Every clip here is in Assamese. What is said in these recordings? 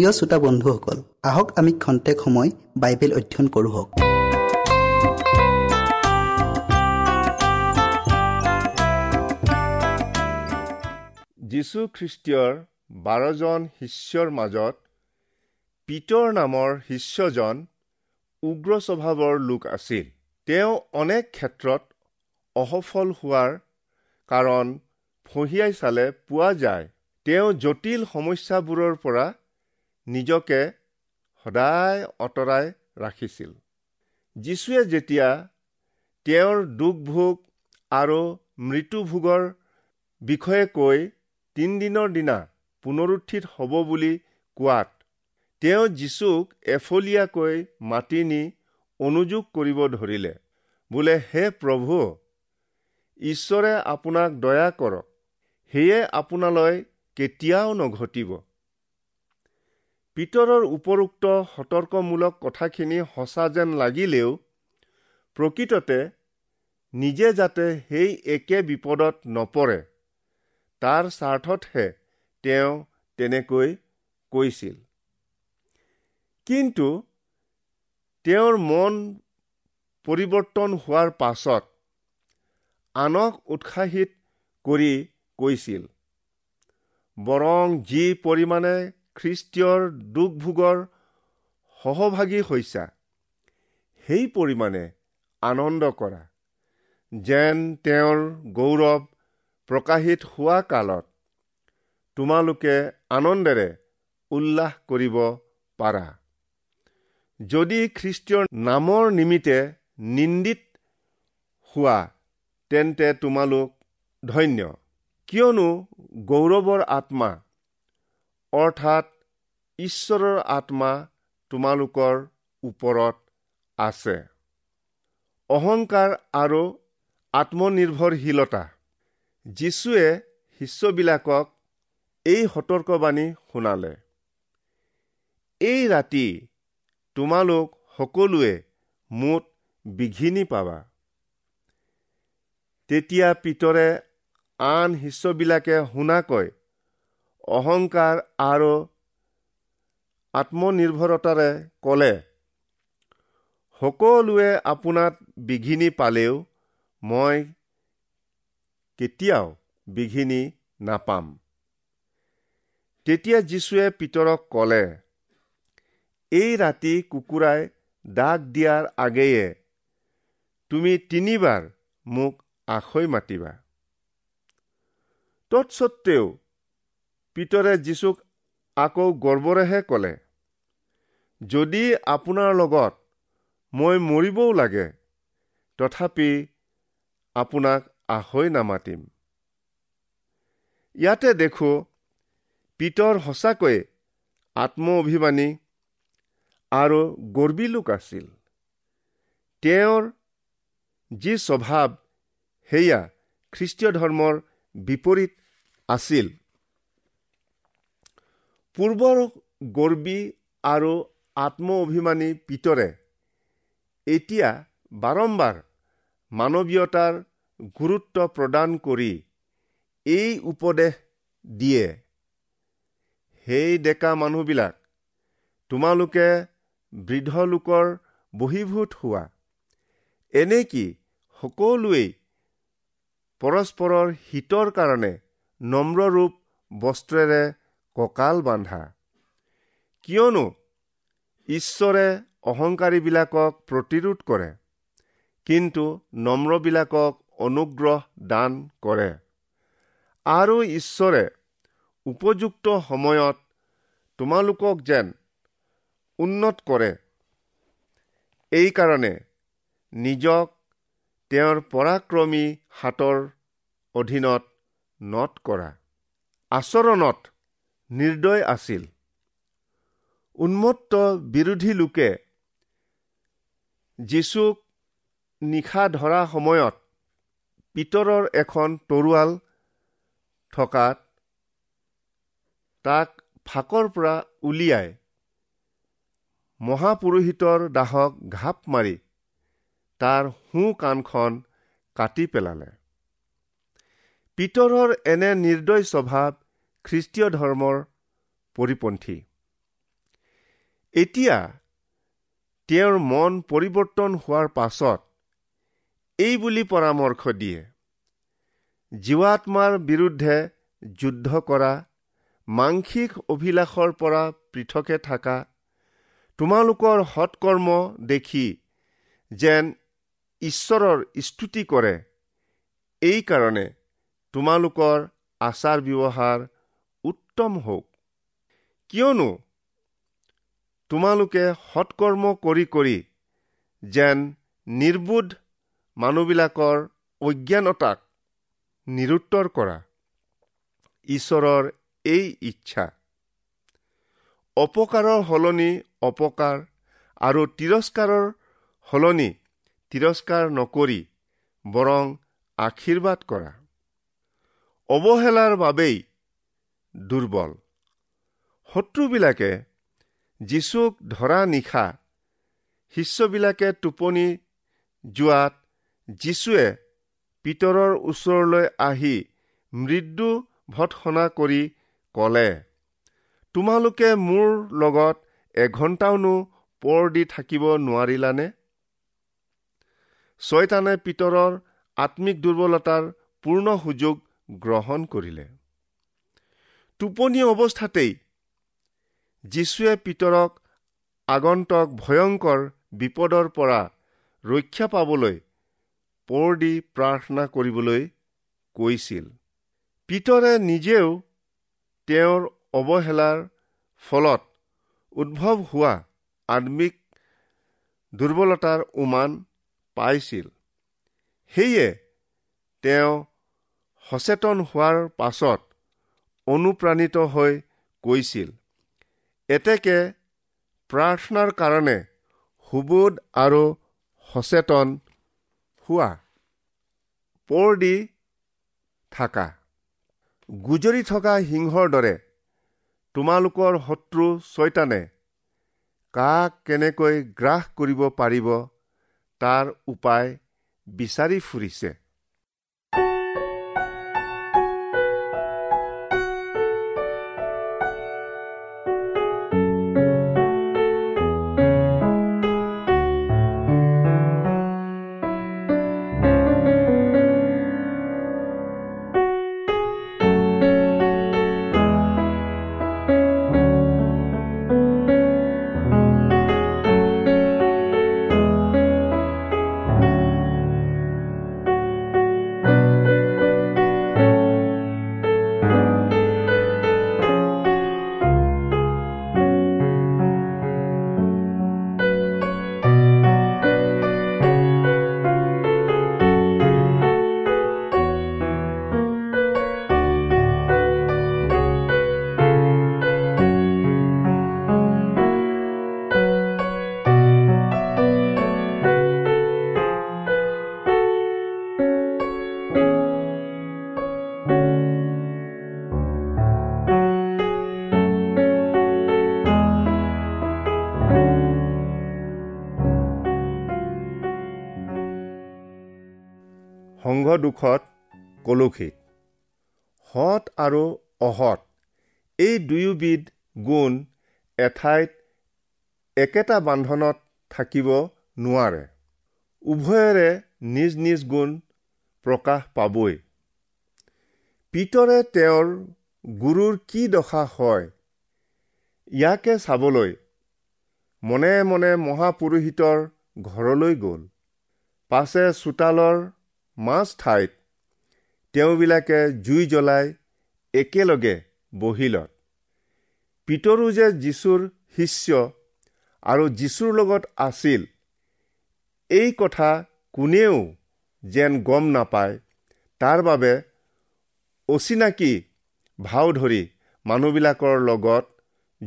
প্ৰিয় শ্ৰোতা বন্ধুসকল আহক আমি খন্তেক সময় বাইবেল অধ্যয়ন কৰোঁ হওক। যীশুখ্ৰীষ্টীয়ৰ বাৰজন শিষ্যৰ মাজত পিতৰ নামৰ শিষ্যজন উগ্ৰ স্বভাৱৰ লোক আছিল। তেওঁ অনেক ক্ষেত্ৰত অসফল হোৱাৰ কাৰণ ফঁহিয়াই চালে পোৱা যায়। তেওঁ জটিল সমস্যাবোৰৰ পৰা নিজকে সদায় আঁতৰাই ৰাখিছিল। যীশুৱে যেতিয়া তেওঁৰ দুখ ভোগ আৰু মৃত্যুভোগৰ বিষয়ে কৈ তিনিদিনৰ দিনা পুনৰুত্থিত হ'ব বুলি কোৱাত তেওঁ যীশুক এফলীয়াকৈ মাতি নি অনুযোগ কৰিব ধৰিলে বোলে হে প্ৰভু ঈশ্বৰে আপোনাক দয়া কৰক সেয়ে আপোনালৈ কেতিয়াও নঘটিব। পিতৰৰ উপৰোক্ত সতৰ্কমূলক কথাখিনি সঁচা যেন লাগিলেও প্ৰকৃততে নিজে যাতে সেই একে বিপদত নপৰে তাৰ স্বাৰ্থতহে তেওঁ তেনেকৈ কৈছিল। কিন্তু তেওঁৰ মন পৰিৱৰ্তন হোৱাৰ পাছত আনক উৎসাহিত কৰি কৈছিল বৰং যি পৰিমাণে খ্ৰীষ্টীয়ৰ দুখ ভোগৰ সহভাগী হৈছা। সেই পৰিমাণে আনন্দ কৰা যেন তেওঁৰ গৌৰৱ প্ৰকাশিত হোৱা কালত তোমালোকে আনন্দেৰে উল্লাস কৰিব পাৰা। যদি খ্ৰীষ্টীয় নামৰ নিমিত্তে নিন্দিত হোৱা তেন্তে তোমালোক ধন্য। কিয়নো গৌৰৱৰ আত্মা অৰ্থাৎ ঈশ্বৰৰ আত্মা তোমালোকৰ ওপৰত আছে। অহংকাৰ আৰু আত্মনিৰ্ভৰশীলতা। যীশুৱে শিষ্যবিলাকক এই সতৰ্কবাণী শুনালে। এই ৰাতি তোমালোক সকলোৱে মুঠ বিঘিনি পাবা। তেতিয়া পিতৰে আন শিষ্যবিলাকে শুনাকৈ অহংকাৰ আৰু আত্মনিৰ্ভৰতাৰে ক'লে সকলোৱে আপোনাক বিঘিনি পালেও মই কেতিয়াও বিঘিনি নাপাম। তেতিয়া যীশুৱে পিতৰক ক'লে এই ৰাতি কুকুৰাই দাগ দিয়াৰ আগেয়ে তুমি তিনিবাৰ মোক আখৈ মাতিবা। তৎসত্বেও পিতৰে যীশুক আকৌ গৰ্বৰেহে ক'লে যদি আপোনাৰ লগত মই মৰিবও লাগে তথাপি আপোনাক আখৈ নামাতিম। ইয়াতে দেখো পিতৰ সঁচাকৈয়ে আত্ম অভিমানী আৰু গৰ্বী লোক আছিল। তেওঁৰ যি স্বভাৱ সেয়া খ্ৰীষ্টীয় ধৰ্মৰ বিপৰীত আছিল। পূৰ্বৰ গৰ্বী আৰু আত্ম অভিমানী পিতৰে এতিয়া বাৰম্বাৰ মানৱীয়তাৰ গুৰুত্ব প্ৰদান কৰি এই উপদেশ দিয়ে। সেই ডেকা মানুহবিলাক তোমালোকে বৃদ্ধ লোকৰ বহীভূত হোৱা। এনে কি সকলোৱেই পৰস্পৰৰ হিতৰ কাৰণে নম্ৰৰূপ বস্ত্ৰেৰে কঁকাল বান্ধা কিয়নো ঈশ্বৰে অহংকাৰীবিলাকক প্ৰতিৰোধ কৰে কিন্তু নম্ৰবিলাকক অনুগ্ৰহ দান কৰে। আৰু ঈশ্বৰে উপযুক্ত সময়ত তোমালোকক যেন উন্নত কৰে। এইকাৰণে নিজক তেওঁৰ পৰাক্ৰমী হাতৰ অধীনত নট কৰা। আচৰণত নিৰ্দয় আছিল। উন্মত্ত বিৰোধী লোকে যীচুক নিশা ধৰা সময়ত পিতৰৰ এখন তৰোৱাল থকাত তাক ফাকৰ পৰা উলিয়াই মহাপুৰোহিতৰ দাহক ঘাপ মাৰি তাৰ সোঁ কাণখন কাটি পেলালে। পিতৰৰ এনে নিৰ্দয় স্বভাৱ খ্ৰীষ্টীয় ধৰ্মৰ পৰিপন্থী। এতিয়া তেওঁৰ মন পৰিৱৰ্তন হোৱাৰ পাছত এই বুলি পৰামৰ্শ দিয়ে জীৱাত্মাৰ বিৰুদ্ধে যুদ্ধ কৰা মাংসিক অভিলাষৰ পৰা পৃথকে থকা তোমালোকৰ সৎকৰ্ম দেখি যেন ঈশ্বৰৰ স্তুতি কৰে এইকাৰণে তোমালোকৰ আচাৰ ব্যৱহাৰ উত্তম হওক। কিয়নো তোমালোকে সৎকৰ্ম কৰি কৰি যেন নিৰ্বোধ মানুহবিলাকৰ অজ্ঞানতাক নিৰুত্তৰ কৰা। ঈশ্বৰৰ এই ইচ্ছা। অপকাৰৰ সলনি অপকাৰ আৰু তিৰস্কাৰৰ সলনি তিৰস্কাৰ নকৰি বৰং আশীৰ্বাদ কৰা। অৱহেলাৰ বাবেই দুৰ্বল। শত্ৰুবিলাকে যীচুক ধৰা নিশা শিষ্যবিলাকে টোপনি যোৱাত যীশুৱে পিতৰৰ ওচৰলৈ আহি মৃদু ভৎসনা কৰি ক'লে তোমালোকে মোৰ লগত এঘণ্টাওনো পৰ দি থাকিব নোৱাৰিলানে? ছয়তানে পিতৰৰ আত্মিক দুৰ্বলতাৰ পূৰ্ণ সুযোগ গ্ৰহণ কৰিলে। টোপনি অৱস্থাতেই যীশুৱে পিতৰক আগন্তক ভয়ংকৰ বিপদৰ পৰা ৰক্ষা পাবলৈ পৰ দি প্ৰাৰ্থনা কৰিবলৈ কৈছিল। পিতৰে নিজেও তেওঁৰ অৱহেলাৰ ফলত উদ্ভৱ হোৱা আত্মিক দুৰ্বলতাৰ উমান পাইছিল। সেয়ে তেওঁ সচেতন হোৱাৰ পাছত অনুপ্ৰাণিত হৈ কৈছিল এতেকে প্ৰাৰ্থনাৰ কাৰণে সুবোধ আৰু সচেতন হোৱা পৰ দি থাকা গুজৰি থকা সিংহৰ দৰে তোমালোকৰ শত্ৰু ছয়তানে কাক কেনেকৈ গ্ৰাস কৰিব পাৰিব তাৰ উপায় বিচাৰি ফুৰিছে। দুখত কলসিত সৎ আৰু অসৎ এই দুয়োবিধ গুণ এঠাইত একেটা বান্ধনত থাকিব নোৱাৰে। উভয়ৰে নিজ নিজ গুণ প্ৰকাশ পাবই। পিতৰে তেওঁৰ গুৰুৰ কি দশা হয় ইয়াকে চাবলৈ মনে মনে মহাপুৰোহিতৰ ঘৰলৈ গ'ল। পাছে চোতালৰ মাছ ঠাইত তেওঁবিলাকে জুই জ্বলাই একেলগে বহিলত পিতৰো যে যীশুৰ শিষ্য আৰু যীশুৰ লগত আছিল এই কথা কোনেও যেন গম নাপায়। তাৰ বাবে অচিনাকি ভাও ধৰি মানুহবিলাকৰ লগত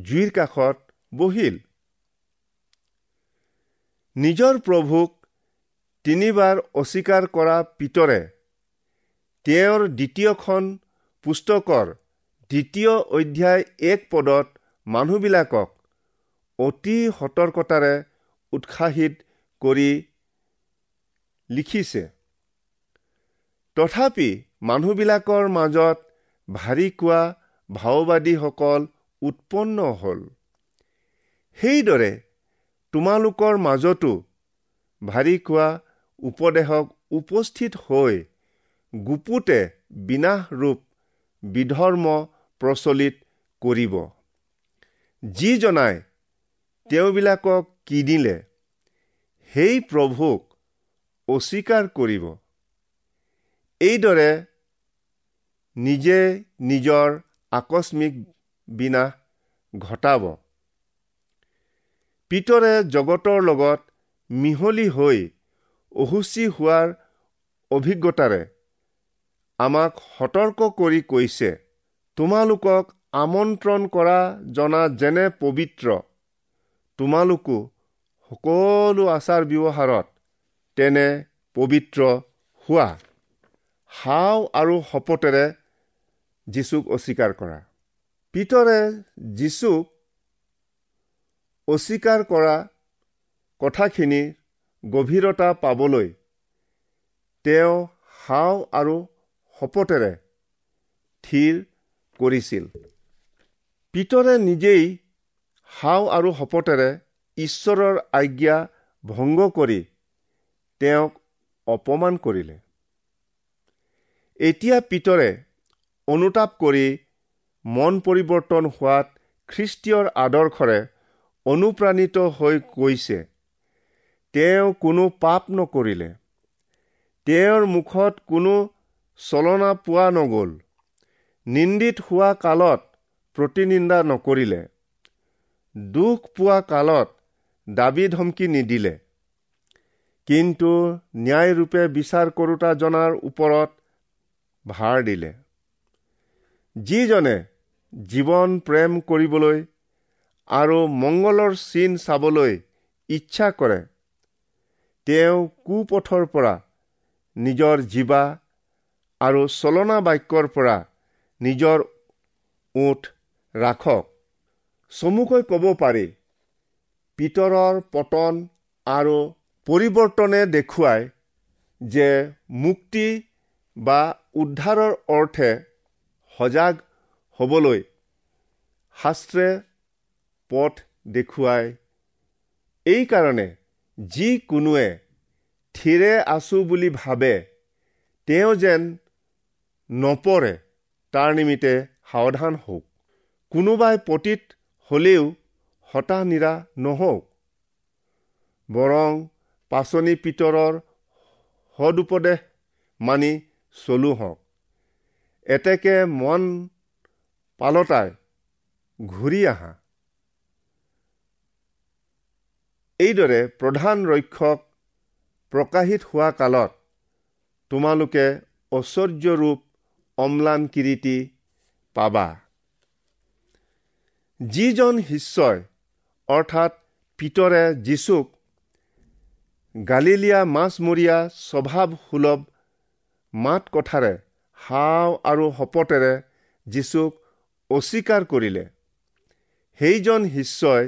জুইৰ কাষত বহিল। নিজৰ প্ৰভুক তিনিবাৰ অস্বীকাৰ কৰা পিতৰে। তেওঁৰ দ্বিতীয়খন পুস্তকৰ দ্বিতীয় অধ্যায় এক পদত মানুহবিলাকক অতি সতৰ্কতাৰে উৎসাহিত কৰি লিখিছে। তথাপি মানুহবিলাকৰ মাজত ভাৰী কোৱা ভাওবাদীসকল উৎপন্ন হ'ল। সেইদৰে তোমালোকৰ মাজতো ভাৰী খোৱা উপদেশক উপস্থিত হৈ গুপুতে বিনাশৰূপ বিধৰ্ম প্ৰচলিত কৰিব। যিজনাই তেওঁবিলাকক কিনিলে সেই প্ৰভুক অস্বীকাৰ কৰিব। এইদৰে নিজে নিজৰ আকস্মিক বিনাশ ঘটাব। পিতৰে জগতৰ লগত মিহলি হৈ অসুচী হোৱাৰ অভিজ্ঞতাৰে আমাক সতৰ্ক কৰি কৈছে তোমালোকক আমন্ত্ৰণ কৰা জনা যেনে পবিত্ৰ তোমালোকো সকলো আচাৰ ব্যৱহাৰত তেনে পবিত্ৰ হোৱা। হাও আৰু শপতেৰে যীচুক অস্বীকাৰ কৰা। পিতৰে যীচুক অস্বীকাৰ কৰা কথাখিনিৰ গভীৰতা পাবলৈ তেওঁ হাও আৰু শপতেৰে থিৰ কৰিছিল। পিতৰে নিজেই হাও আৰু শপতেৰে ঈশ্বৰৰ আজ্ঞা ভংগ কৰি তেওঁক অপমান কৰিলে। এতিয়া পিতৰে অনুতাপ কৰি মন পৰিৱৰ্তন হোৱাত খ্ৰীষ্টীয়ৰ আদৰ্শৰে অনুপ্ৰাণিত হৈ কৈছে তেওঁ কোনো পাপ নকৰিলে। তেওঁৰ মুখত কোনো চলনা পোৱা নগ'ল। নিন্দিত হোৱা কালত প্ৰতিনিন্দা নকৰিলে। দুখ পোৱা কালত দাবী ধমকি নিদিলে। কিন্তু ন্যায়ৰূপে বিচাৰ কৰোতা জনাৰ ওপৰত ভাৰ দিলে। যিজনে জীৱন প্ৰেম কৰিবলৈ আৰু মংগলৰ চিন চাবলৈ ইচ্ছা কৰে তেওঁ কুপথৰ পৰা নিজৰ জীৱা আৰু চলনা বাক্যৰ পৰা নিজৰ ওঠ ৰাখক। চমুকৈ ক'ব পাৰি পিতৰৰ পতন আৰু পৰিৱৰ্তনে দেখুৱাই যে মুক্তি বা উদ্ধাৰৰ অৰ্থে সজাগ হ'বলৈ শাস্ত্ৰে পথ দেখুৱাই এইকাৰণে যিকোনোৱে থিৰে আছো বুলি ভাবে তেওঁ যেন নপৰে তাৰ নিমিত্তে সাৱধান হওক। কোনোবাই পতিত হলেও হতাশ নিৰা নহওক। বৰং পাচনি পিতৰৰ সদুপদেশ মানি চলো হওক। এতেকে মন পালতাই ঘূৰি আহা। এইদৰে প্ৰধান ৰক্ষক প্ৰকাশিত হোৱা কালত তোমালোকে ঐশ্বৰ্যৰূপ অম্লান কিৰিটি পাবা। যিজন শিষ্যই অৰ্থাৎ পিতৰে যীচুক গালিলীয়া মাছমৰীয়া স্বভাৱ সুলভ মাত কথাৰে হাও আৰু শপতেৰে যীচুক অস্বীকাৰ কৰিলে। সেইজন শিষ্যই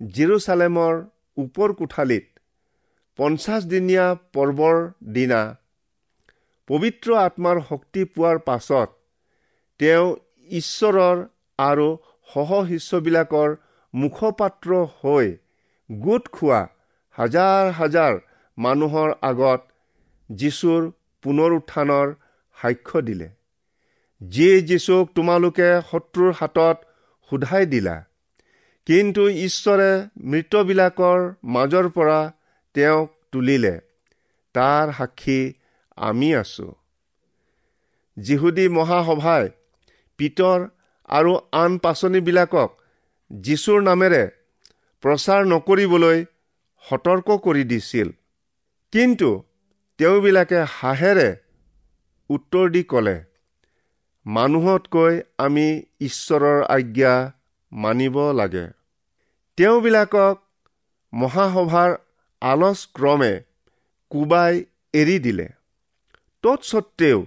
জিৰচালেমৰ ওপৰ কোঠালিত পঞ্চাছদিনীয়া পৰ্বৰ দিনা পবিত্ৰ আত্মাৰ শক্তি পোৱাৰ পাছত তেওঁ ঈশ্বৰৰ আৰু সহ শিষ্যবিলাকৰ মুখপাত্ৰ হৈ গোট খোৱা হাজাৰ হাজাৰ মানুহৰ আগত যীশুৰ পুনৰ উত্থানৰ সাক্ষ্য দিলে। যিয়ে যীশুক তোমালোকে শত্ৰুৰ হাতত সোধাই দিলা। কিন্তু ঈশ্বৰে মৃতবিলাকৰ মাজৰ পৰা তেওঁক তুলিলে। তাৰ সাক্ষী আমি আছো। যিহুদী মহাসভাই পিতৰ আৰু আন পাচনিবিলাকক যীশুৰ নামেৰে প্ৰচাৰ নকৰিবলৈ সতৰ্ক কৰি দিছিল। কিন্তু তেওঁবিলাকে হাঁহেৰে উত্তৰ দি ক'লে মানুহতকৈ আমি ঈশ্বৰৰ আজ্ঞা মানিব লাগে। তেওঁবিলাকক মহাসভাৰ আলচক্ৰমে কোবাই এৰি দিলে। তৎসত্বেও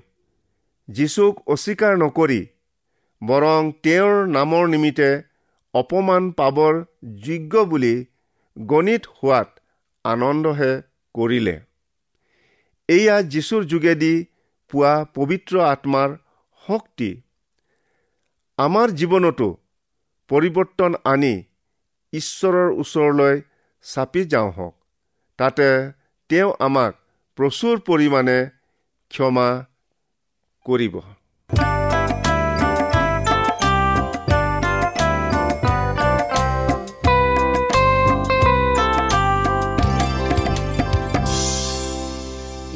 যীচুক অস্বীকাৰ নকৰি বৰং তেওঁৰ নামৰ নিমিত্তে অপমান পাবৰ যোগ্য বুলি গণিত হোৱাত আনন্দহে কৰিলে। এয়া যীশুৰ যোগেদি পোৱা পবিত্ৰ আত্মাৰ শক্তি। আমাৰ জীৱনতো পৰিৱৰ্তন আনি ঈশ্বৰৰ ওচৰলৈ চাপি যাওঁ হওক। তাতে তেওঁ আমাক প্ৰচুৰ পৰিমাণে ক্ষমা কৰিব।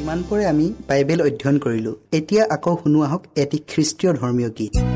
ইমানপৰে আমি বাইবেল অধ্যয়ন কৰিলোঁ। এতিয়া আকৌ শুনো আহক এটি খ্ৰীষ্টীয় ধৰ্মীয় গীত।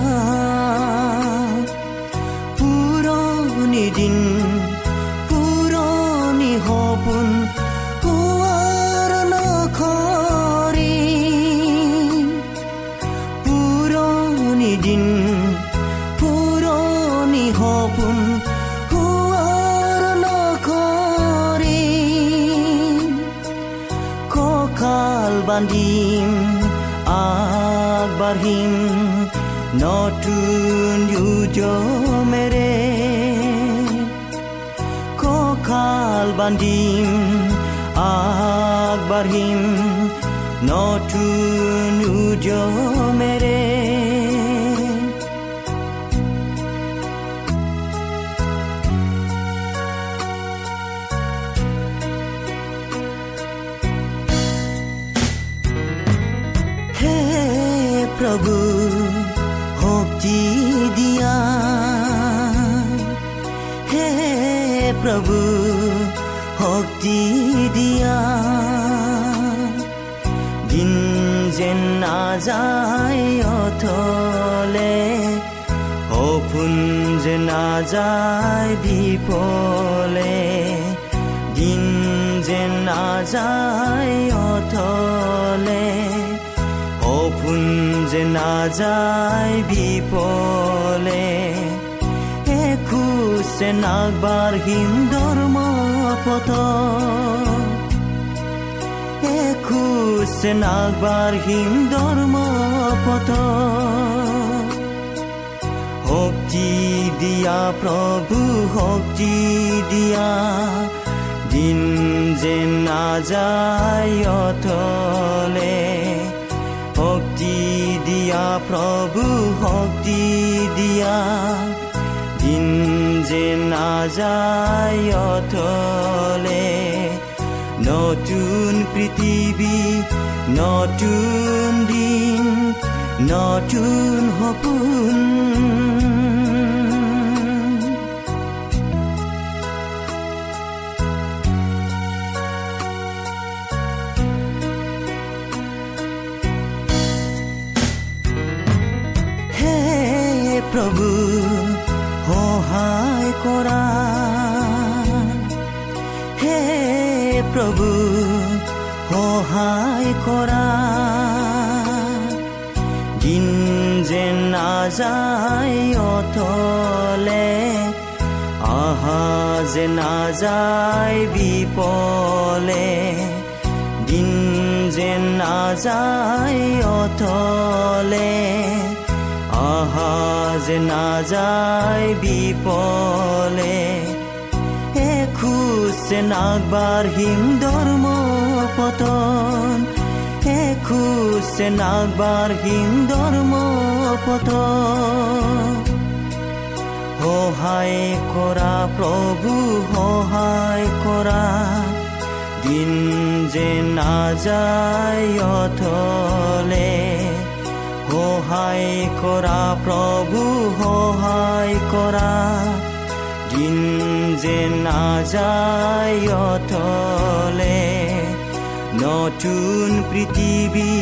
kabar him notun yujo mere ko kalbandim akbar him notun yujo mere নাযায় অথলে সপোন যে নাযায় বিপলে দিন যেন নাযায় অথলে সপোন যে নাযায় বিপলে। এখোজে নাগবাঢ়িম ধৰ্ম পথ এখোজে নাগবাঢ়িম ধৰ্ম পথ শক্তি দিয়া প্ৰভু শক্তি দিয়া দিন যেন নাযায় অথলে। শক্তি দিয়া প্ৰভু শক্তি দিয়া দিন যেন নাযায় অথলে। নতুন পৃথিৱী নতুন দিন নতুন সপোন। এখোজে নাগবাঢ়িম ধৰ্ম পতন সহায় কৰা প্ৰভু সহায় কৰা দিন যে নাযায় অথলে সহায় কৰা প্ৰভু সহায় কৰা দিন যে নাযায় অথলে নতুন পৃথিৱী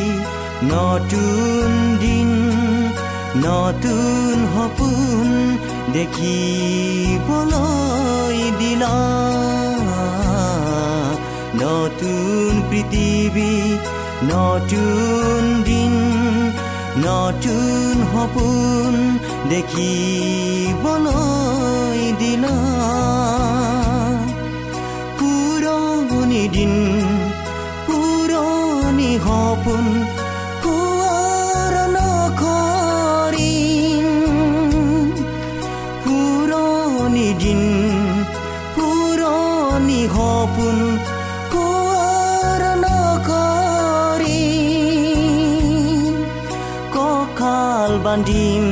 নতুন দিন নতুন সপোন দেখিবলৈ দিলা নতুন পৃথিৱী নতুন দিন নতুন সপোন দেখিবলৈ দিলা পুৰণি দিন pun ku koring puroni din puroni hopun ku arno koring kokal bandim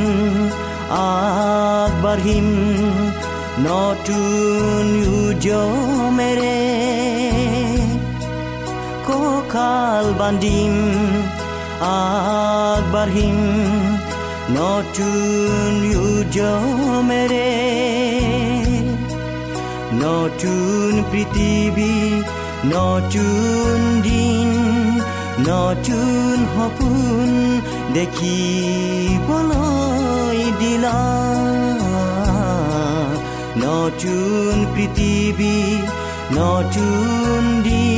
akbarhim notun yujomere বান্ধিম আগবাঢ়িম নতুন উজমেৰে নতুন পৃথিৱী নতুন দিন, নতুন সপোন দেখি দেখিবলৈ দিলা নতুন পৃথিৱী নতুন দিন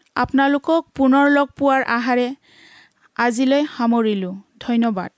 আপোনালোকক পুনৰ লগ পোৱাৰ আহাৰে আজিলৈ সামৰিলোঁ। ধন্যবাদ।